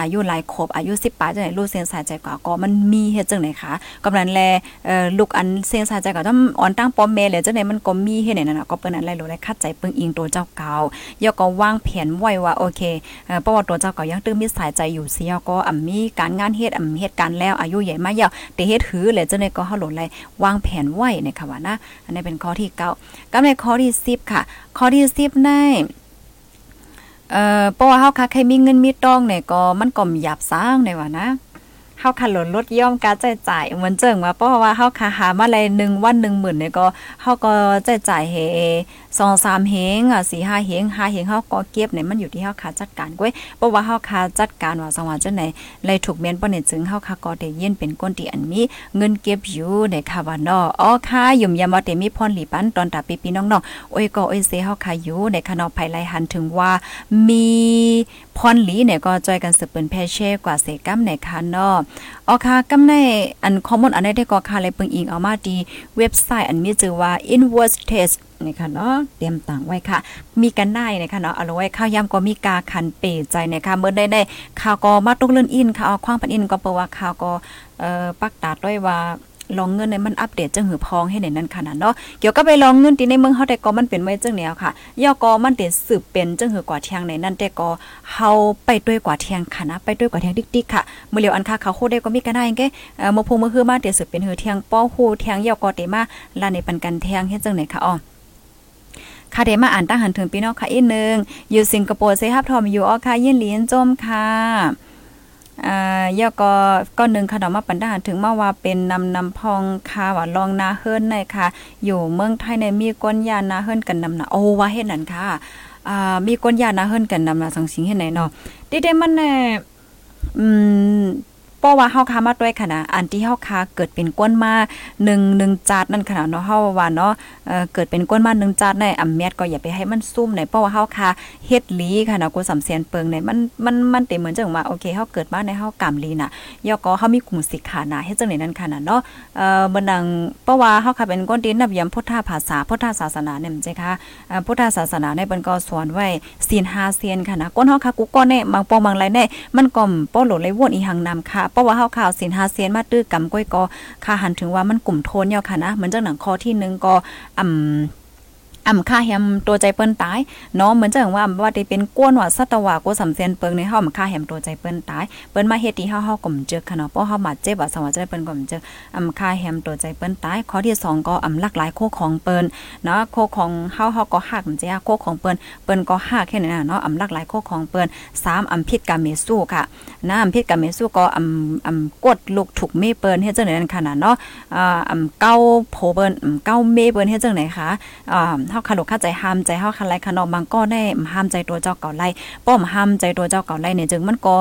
อายุหลายครบอายุ10ปลายจังได๋รู้เส้นสายใจกว่าก็มันมีเฮ็ดจังได๋คะกำลังแลเอ่อลูกอันเส้นสายใจก็ต้องอ่อนตั้งปอมแม่เลยจังได๋มันก็มีเฮ็ดนั่นน่ะก็เปิ้นนั้นไล่รู้ได้คัดใจเปิ้งอิงตัวเจ้าเก่าย่อก็วางแผนไว้ว่าโอเคเอ่อเพราะว่าตัวเจ้าเก่ายังตื้มมีสายใจอยู่เสียก็อ่ำมีการงานเฮ็ดอ่ำเฮ็ดการแล้วอายุใหญ่มายาวแต่เฮ็ดหือเลยจังได๋ก็เฮาหลนไลวางแผนไว้นะคะว่านะอันนี้เป็นข้อที่เก้ากับในข้อที่สิบค่ะ ข้อที่สิบในเอ่อเพราะว่าเฮาคักใครมีเงินมีตองเนี่ยก็มันก็หยาบสร้างในว่านะ เฮาค่ะลดลดย่อมการจ่ายจ่ายเหมือนเจิงว่าเพราะว่าเฮาค่ะหามาเลย1วัน10,000เนี่ยก็เฮาก็จ่ายจ่ายเฮ2 3เฮงอะ4 5เฮง5เฮงเฮาก็เก็บเนี่ยมันอยู่ที่เฮาค่ะจัดการก้วยเพราะว่าเฮาค่ะจัดการว่าสังว่าจังไหนเลยถูกเมียนบ่เนี่ยจึงเฮาค่ะก็ได้ยินเป็นก้นที่อันมีเงินเก็บอยู่ในค่ะว่านาะอ๋อค่ะยุ่มยามว่าแต่มีพรหลีปันตอนตาปีๆน้องๆโอ้ยก็โอ้ยเซเฮาค่ะอยู่ในค่ะนาะภายไลหันถึงว่ามี พรหลีเนี่ยก็จอยกันสืบเป็นแพเช่กว่าเสกัมในค่ะเนาะออค่ะกำในอันข้อมูลอันใดได้ก็ค่ะเลยเปิงอิงเอามาดีเว็บไซต์อันมีชื่อว่า inverse test นี่ค่ะเนาะเตรียมต่างไว้ค่ะ มีกันได้นะคะเนาะเอาไว้ข้าวยำก็มีกาคันเปใจนะคะเมื่อได้ได้ข่าวก็มาตกเลื่อนอินค่ะเอาคว้างปันอินก็เปว่าข่าวก็เอ่อปักตาด้วยว่า ลองเงินในมันอัปเดตจังหือพองให้ในนั้นขนาดเนาะเกี่ยวกับไปลองเงินที่ในเมืองเฮาแต่ก็มันเป็นไว้จังแนวค่ะย่อก็มันเต็สืบเป็นจังหือกว่าเทียงในนั้นแต่ก็เฮาไปด้วยกว่าเทียงค่ะนะไปด้วยกว่าเทียงดิกๆค่ะเมื่อเหลียวอันค่าเขาโคได้ก็มีกันได้แกเอ่อมพูมือคือมาเต็สืบเป็นหือเทียงป้อฮู้เทียงย่อก็เตมาลาในปันกันเทียงเฮ็ดจังไหนค่ะอ๋อค่ะเดมาอ่านตั้งหันถึงพี่น้องค่ะอีกนึงอยู่สิงคโปร์เซฮับทอมอยู่อ๋อค่ะยินหลีนจมค่ะ อ่ายอก็ก็หนึ่งขนมมาปันดาถึงมาว่าเป็นนำนำพองคาว่าลองนาเฮิรนในค่ะ อยู่เมืองไทยในมีก้นยานาเฮิรนกันนำนะโอ้ว่าเฮ็ดนั่นค่ะอ่ามีก้นยานาเฮิรนกันนำนะสังสิงเฮ็ดไหนเนาะดิเดมันแน่อืม ปราว่าเฮาคามาด้วยค่ะนะอันที่เฮาคาเกิดเป็นก้นมา1 1จาดนั่นขนาดเนาะเฮาว่าเนาะเอ่อเกิดเป็นก้นมา1จาดในอำแมดก็อย่าไปให้มันซุ่มในเพราะว่าเฮาคาเฮ็ดลีค่ะนะกูสำเสียนเปิงในมันมันมันเต็มเหมือนจังว่าโอเคเฮาเกิดมาในเฮากำลีน่ะยอก็เฮามีกลุ่มสิกขานะเฮ็ดจังได๋นั้นค่ะนะเนาะเอ่อบ่นังเพราะว่าเฮาคาเป็นก้นดินนับยำพุทธภาษาพุทธศาสนาเนี่ยมันใช่ค่ะพุทธศาสนาในเปิ้นก็สอนไว้ศีล5เซียนค่ะนะก้นเฮาคากูก้อนแน่บางปองบางไรแน่มันก็ป้อหลเลยวนอีหังนำค่ะเพราะว่าเฮาข่าวสินหาเซียนมาตื้อกำก้อยกอค่ะหันถึงว่ามันกลุ่มโทนยค่ะนะเหมือนจังหนังคอที่1ก็อ่า อ่ำค่าแฮมตัวใจเปิ้นตายเนาะเหมือนจังว่าว่าได้เป็นก้นว่าสัตวะกูสำเซียนเปิงในเฮาค่าแฮมตัวใจเปิ้นตายเปิ้นมาเฮ็ดที่เฮาเฮากลมเจอค่ะเนาะเพราะเฮามาเจ็บว่าสวัสดิ์เปิ้นกลมเจออ่ำค่าแฮมตัวใจเปิ้นตายข้อที่2ก็อ่ำหลากหลายโคของเปิ้นเนาะโคของเฮาเฮาก็ฮักมันจ้ะโคของเปิ้นเปิ้นก็ฮักแค่นั้นเนาะอ่ำหลากหลายโคของเปิ้น3อ่ำพิษกาเมสู้ค่ะนะอ่ำพิษกาเมสู้ก็อ่ำอ่ำกดลูกถูกเมเปิ้นเฮ็ดจังได๋นั่นค่ะเนาะอ่าอ่ำเก้าโผเปิ้นอ่ำเก้าเมเปิ้นเฮ็ดจังได๋คะอ่าเฮาขลุกเข้าใจห้ามใจเฮาคันไลขนมบางก็ได้ห้ามใจตัวเจ้าเก่าไล่ป้อมห้ามใจตัวเจ้าเก่าไล่เนี่ยจึงมันก็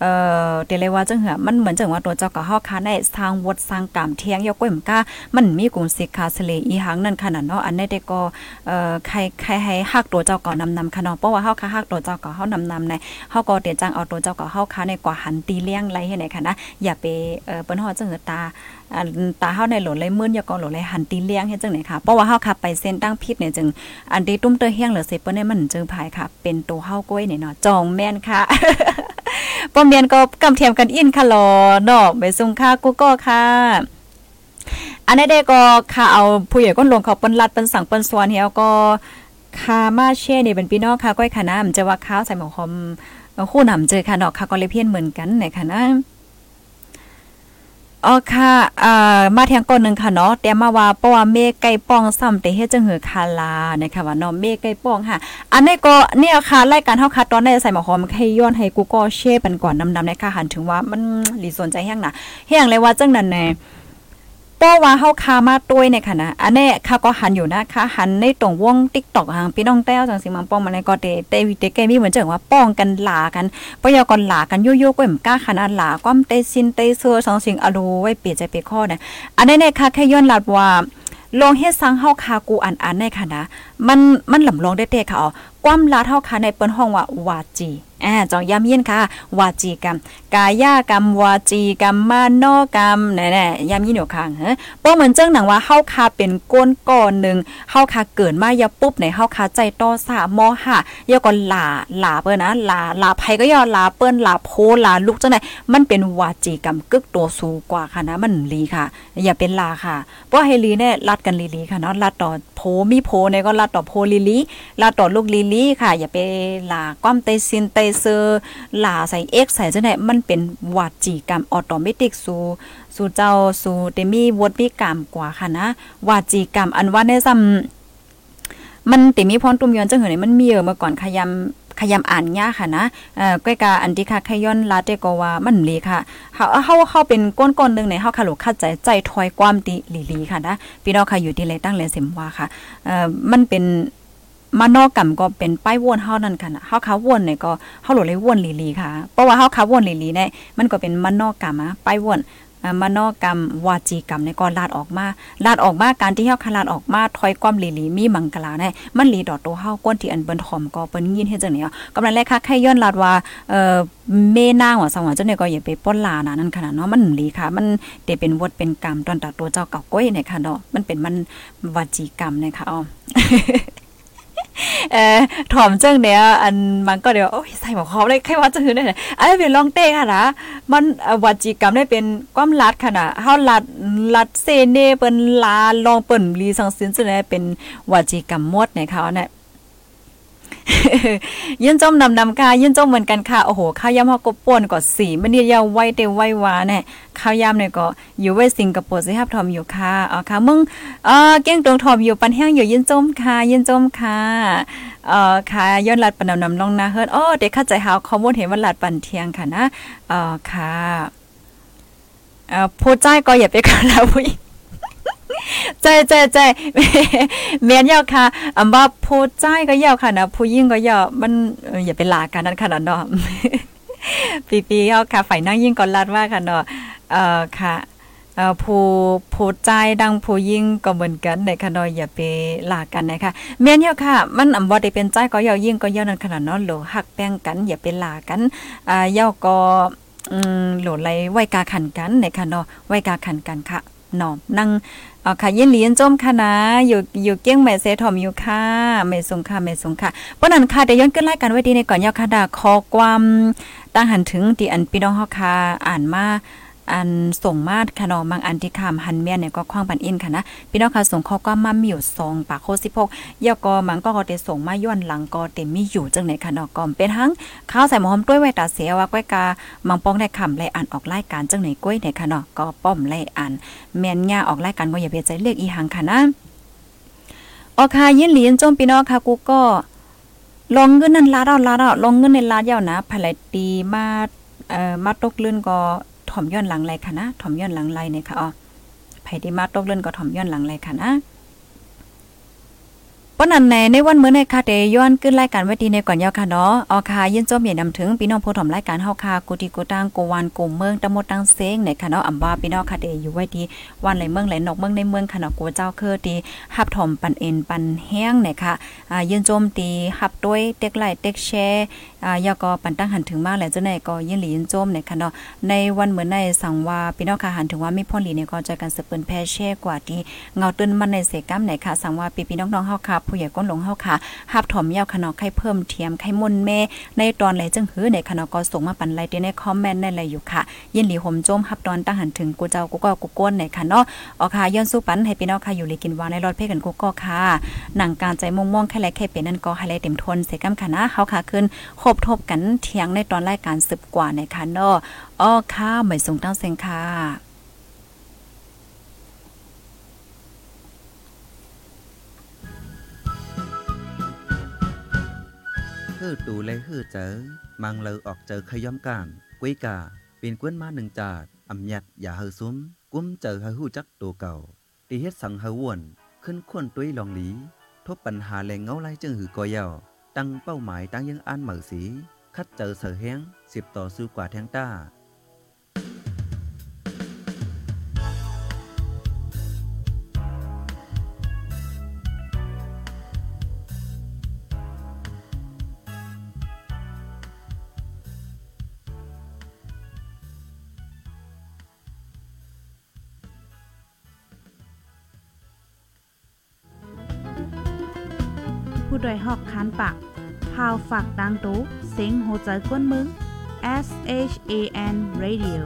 เอ่อเตเลยว่าจังเหือมันเหมือนจังว่าตัวเจ้าเก่าเฮาคาได้สร้างวดสร้างกามเทียงยกก้อยมก้ามันมีกลุ่มสิกขาสเลอีหังนั่นขนาดเนาะอันนี้ได้ก็เอ่อใครใครให้ฮักตัวเจ้าเก่านำนำค่ะเนาะเพราะว่าเฮาคาฮักตัวเจ้าเก่าเฮานำนำในเฮาก็เตียจังเอาตัวเจ้าเก่าเฮาคาในกว่าหันตีเลี้ยงไรให้ไหนค่ะนะอย่าไปเอ่อเปิ้นฮอดจังเหือตา ตาเฮาในหลนเลยมื่นย่าก็หลนเลยหันตีเลี้ยงเฮ็ดจังไหนค่ะเพราะว่าเฮาขับไปเส้นตั้งพิษเนี่ยจึงอันที่ตุ้มเตอเฮียงเหลือเสเปิ้นเนี่ยมันเจอภายค่ะ เป็นตัวเฮาก้อยเนี่ยเนาะจองแม่นค่ะป้อมเมียนก็กำเทียมกันอินค่ะลอเนาะไปส่งค่ะกูก็ค่ะอันนี้ได้ก็ค่ะเอาผู้ใหญ่ก้นลงเขาเปิ้นลัดเปิ้นสั่งเปิ้นสวนเฮียก็คามาเช่เนี่ยเป็นพี่น้องค่ะก้อยค่ะนะมันจะว่าข้าวใส่หมอคอมคู่นำเจอค่ะเนาะค่ะก็เลยเพี้ยนเหมือนกันในค่ะนะ อ๋อค่ะอ่ามาแทงก่อนนึงค่ะเนาะแต่มาว่าเพราะว่าเมฆไก่ป้องซ้ำแต่เฮ็ดจังหือคาลานะคะว่าเนาะเมฆไก่ป้องค่ะ อันนี้ก็เนี่ยค่ะรายการเฮาค่ะตอนได้ใส่หมอหอมให้ย้อนให้กูก็เช่ปันก่อนนำๆนะคะหันถึงว่ามันหลีสนใจแฮงน่ะแฮงเลยว่าจังนั้นแน่ ป้อว่าเฮาคามาต้วยในค่ะนะอันนี้ค่ะก็หันอยู่นะคะหันในตรงวง TikTok หางพี่น้องแต้วจังสิมังป้องมาในก็เตเตวิเตแกมีเหมือนจังว่าป้องกันหลากันปยากรหลากันโยโย่ก้มกล้าขนาดหลาก้อมเตซินเตเซอสองสิ่งอโลไว้เปลี่ยนใจเปียข้อเนี่ยอันนี้เนี่ยค่ะแค่ย้อนหลัดว่าลองเฮ็ดสังเฮาคากูอันอันในค่ะนะมันมันหลำลองได้เตค่ะอ๋อ ความลาเฮาคาในเปิ้นห้องว่าวาจีอ่าจองย้ำเย็นค่ะ วาจีกรรม กายากรรม วาจีกรรมมานกรรมแน่ๆย้ำยินอยู่ข้างเฮ้ป้อเหมือนเจ้งหนังว่าเฮาคาเป็นก้นก่อนหนึ่งเฮาคาเกิดมาอย่าปุ๊บในเฮาคาใจต่อสามอห้ายาก่อนหลาหลาเปิ้นนะหลาหลาไผก็ย่อหลาเปิ้นหลาโพหลาลุกเจังได๋มันเป็นวาจีกรรมกึกตัวสูงกว่าค่ะนะมันลีค่ะ อย่าเป็นลาค่ะเพราะเฮลีเนี่ยลัดกันลีๆค่ะเนาะลัดต่อโพมีโพเนี่ยก็ลัดต่อโพลีลีลัดต่อลูกลีลีค่ะ อย่าไปหลาความเตซินเตเซอร์หลาใส่ X ใส่จังได๋มันเป็นวาจีกรรมออโตเมติกสู่สู่เจ้าสู่เตมีวดมีกรรมกว่าค่ะนะวาจีกรรมอันว่าในซ้ำมันติมีพรตุมยอนจังเหือนี่มันมีเยอะมาก่อนขยำขยำอ่านยากค่ะนะเอ่อก้อยกาอันที่ค่ะขย้อนลาเตก็ว่ามันลีค่ะเฮาเฮาเฮาเป็นก้นๆนึงในเฮาค่ะลูกเข้าใจใจถอยความติหลีๆค่ะนะพี่น้องค่ะอยู่ที่ไรตั้งแลสิมว่าค่ะเอ่อมันเป็น มานอกกรรมก็เป็นป้ายวนเฮานั่นค่ะเฮาขาวนเนี่ยก็เฮาโหลเลยวนลีๆค่ะ เพราะว่าเฮาขาวนลีๆเนี่ยมันก็เป็นมานอกกรรมอะป้ายวนมานอกกรรมวาจีกรรมในก็ลาดออกมาลาดออกมาการที่เฮาคลาดออกมาถอยความลีลีมีมังกลาเนี่ยมันลีดอตัวเฮาก้นที่อันเปิ้นถอมก็เปิ้นยินเฮ็ดจังได๋กำลังแรกค่ะใครย้อนลาดว่าเอ่อเมนางว่าสวรรค์เจ้าเนี่ยก็อย่าไปป้นลานะนั่นขนาดเนาะมันลีค่ะ มันเตเป็นวดเป็นกรรมตอนตัดตัวเจ้าเก่าก้อยเนี่ยค่ะเนาะมันเป็นมันวาจีกรรมเนี่ยค่ะอ๋อ เออถ่อมเจ้งเนี่ยอันมันก็เดี๋ยวโอ้ยใส่หมวกคอได้แค่ว่าจะคือได้อันนี้เป็นลองเต้ค่ะนะมันวัจีกรรมได้เป็นความลัดค่ะนะเฮาลัดลัดเซเนเปิ้นลาลองเปิ้นลีสังสินจะได้เป็นวัจีกรรมมดเนี่ยค่ะเนี่ย ยินจมนำนำค่ะยินจมเหมือนกันค่ะโอ้โหข้าวยำฮอกบป่นก็สีมันนี่ยาวไวเตไววาเนี่ยข้าวยำเนี่ยก็อยู่ไว้สิงคโปร์สิครับทอมอยู่ค่ะอ๋อค่ะมึงเออเก้งตรงทอมอยู่ปันแห้งอยู่ยินจมค่ะยินจมค่ะเอ่อค่ะย้อนลัดปันนำนำลงนาเฮิรนโอ้เด็กเข้าใจเฮาข้อมูลเห็นว่าลัดปันเทียงค่ะนะเอ่อค่ะเอ่อผู้ใจก็อย่าไปกันแล้วผู้ ใจใจใจเมียนยาวค่ะอำว่าผู้ใจก็ยาวค่ะนะผู้ยิ่งก็ยาวมันอย่าไปลากันนั่นขนาดเนาะปีปีเฮาค่ะฝ่ายนั่งยิ่งก่อนลัดว่าค่ะเนาะเอ่อค่ะเอ่อผู้ผู้ใจดังผู้ยิ่งก็เหมือนกันในค่ะเนาะอย่าไปลากันนะคะแม่นเฮาค่ะ มันอำบ่ได้เป็นใจก็เยายิ่งก็เยานั่นขนาดเนาะโหลหักแป้งกัน อย่าไปลากันอ่าเยาก็อืมโหลไหลไว้กาขันกันในค่ะเนาะไว้กาขันกันค่ะเนาะนั่ง อ๋อค่ะยินหลีนจมค่ะนะ อยู่อยู่เกี้ยงแม่เสถอมอยู่ค่ะแม่สงค่ะแม่สงค่ะเพราะนั้นค่ะเดี๋ยวย้อนขึ้นรายการไว้ดีในก่อนยาวค่ะดาขอความตั้งหันถึงที่อันพี่น้องเฮาค่ะอ่านมา อันส่งมาค่ะเนาะบางอันที่คำหันเมียนเนี่ยก็คว้างปันอินค่ะนะพี่น้องค่ะส่งข้อความมามีอยู่2ปากโค16ยอก็มันก็ก็ได้ส่งมาย้อนหลังก็เต็มมีอยู่จังไหนค่ะนาะก็เป็นทั้งข้าวใส่หมอมต้วยไว้ตาเสียว่าก้อยกามังป้องได้คำไลอ่านออกรายการจังไหนก้อยเนี่ยค่ะนาะก็ป้อมไล่อ่านแม่นย่าออกรายการก็อย่าไปใจเลือกอีหังค่ะนะออค่ะยินหลีนจมพี่น้องค่ะกูก็ลองเงินนั้นลาดเอาลาดเอาลองเงินในลาดยาวนะภายไหลตีมาเอ่อมาตกเลื่อนก็ ถ่อมย้อนหลังไรค่ะนะถ่อมย้อนหลังไรเนี่ยค่ะอ๋อไผ่ที่มาตกเลื่อนก็ถ่อมย้อนหลังไรค่ะนะปนันในในวันเมื้อในค่ะเตย้อนขึ้นรายการไว้ดีในก่อนยาวค่ะเนาะเอาค่ะยินจมอย่านำถึงพี่น้องผู้ถมรายการเฮาค่ะกูติกูตังกูวันกูเมืองตะมดตังเซงในค่ะเนาะอำว่าพี่น้องค่ะเตอยู่ไว้ดีวันไหลเมืองไหลนอกเมืองในเมืองค่ะเนาะกูเจ้าคือดีฮับถมปันเอ็นปันแห้งในค่ะอ่ายินโจมตีหับด้วยเต็กไหลเต็กแช อ่ายาก็ปันตั้งหันถึงมากแหละเจ้าหนก็ยินหลียินโจมในค่ะเนาะในวันเหมือนในสังว่าพี่น้องค่ะหันถึงว่ามีพ่อหลีเนี่ยก็จะกันสืบเปิ้นแพ่แช่กว่าที่เงาตื้นมันในเสกัมไหนค่ะสังว่าพี่พี่น้องๆเฮาค่ะผู้ใหญ่ก้นหลงเฮาค่ะหับถมยาวค่ะเนาะไข่เพิ่มเทียมไข่มุนแม่ในตอนไหลจังหือในค่ะเนาะก็ส่งมาปันไลน์ในคอมเมนต์ในอะไรอยู่ค่ะ ยินหลีห่มโจมหับตอนตั้งหันถึงกูเจ้ากูก็กูก้นในค่ะเนาะออค่ะย้อนสู้ปันให้พี่น้องค่ะอยู่เลยกินวาในรอดเพ่กันกูก็ค่ะหนังการใจม่วงๆแค่ไรแค่เป็นนั่นก็ให้ไรเต็มทนเสกัมค่ะนะเฮาค่ะขึ้นคบทบกันเถียงในตอนรายการสืบกว่าในค่ะเนาะอ้อค่ะหมายส่งตั้งเซงค่ะฮือตูเลยฮือเจอมังเลอออกเจอขย้อมการกุ้ยกาเปีนกวนมาหนึ่งจาดอำยัดอย่าเฮอซุ้ม กุ้มเจอเฮอหู้จักตัวเก่าตีเฮ็ดสังเฮอวน ขึ้นควนตุ้ยลองหลี ทบปัญหาแรงเงาไล่จึงหือกอยาว ตั้งเป้าหมายตั้งยังอ่านเหมือสี คัดเจอเสือแห้งสิบต่อสู้กว่าแทงต้าผู้ดยหอกคันปากาวฝากดังตู้เซ็งโหใจกวนมึง S H A N Radio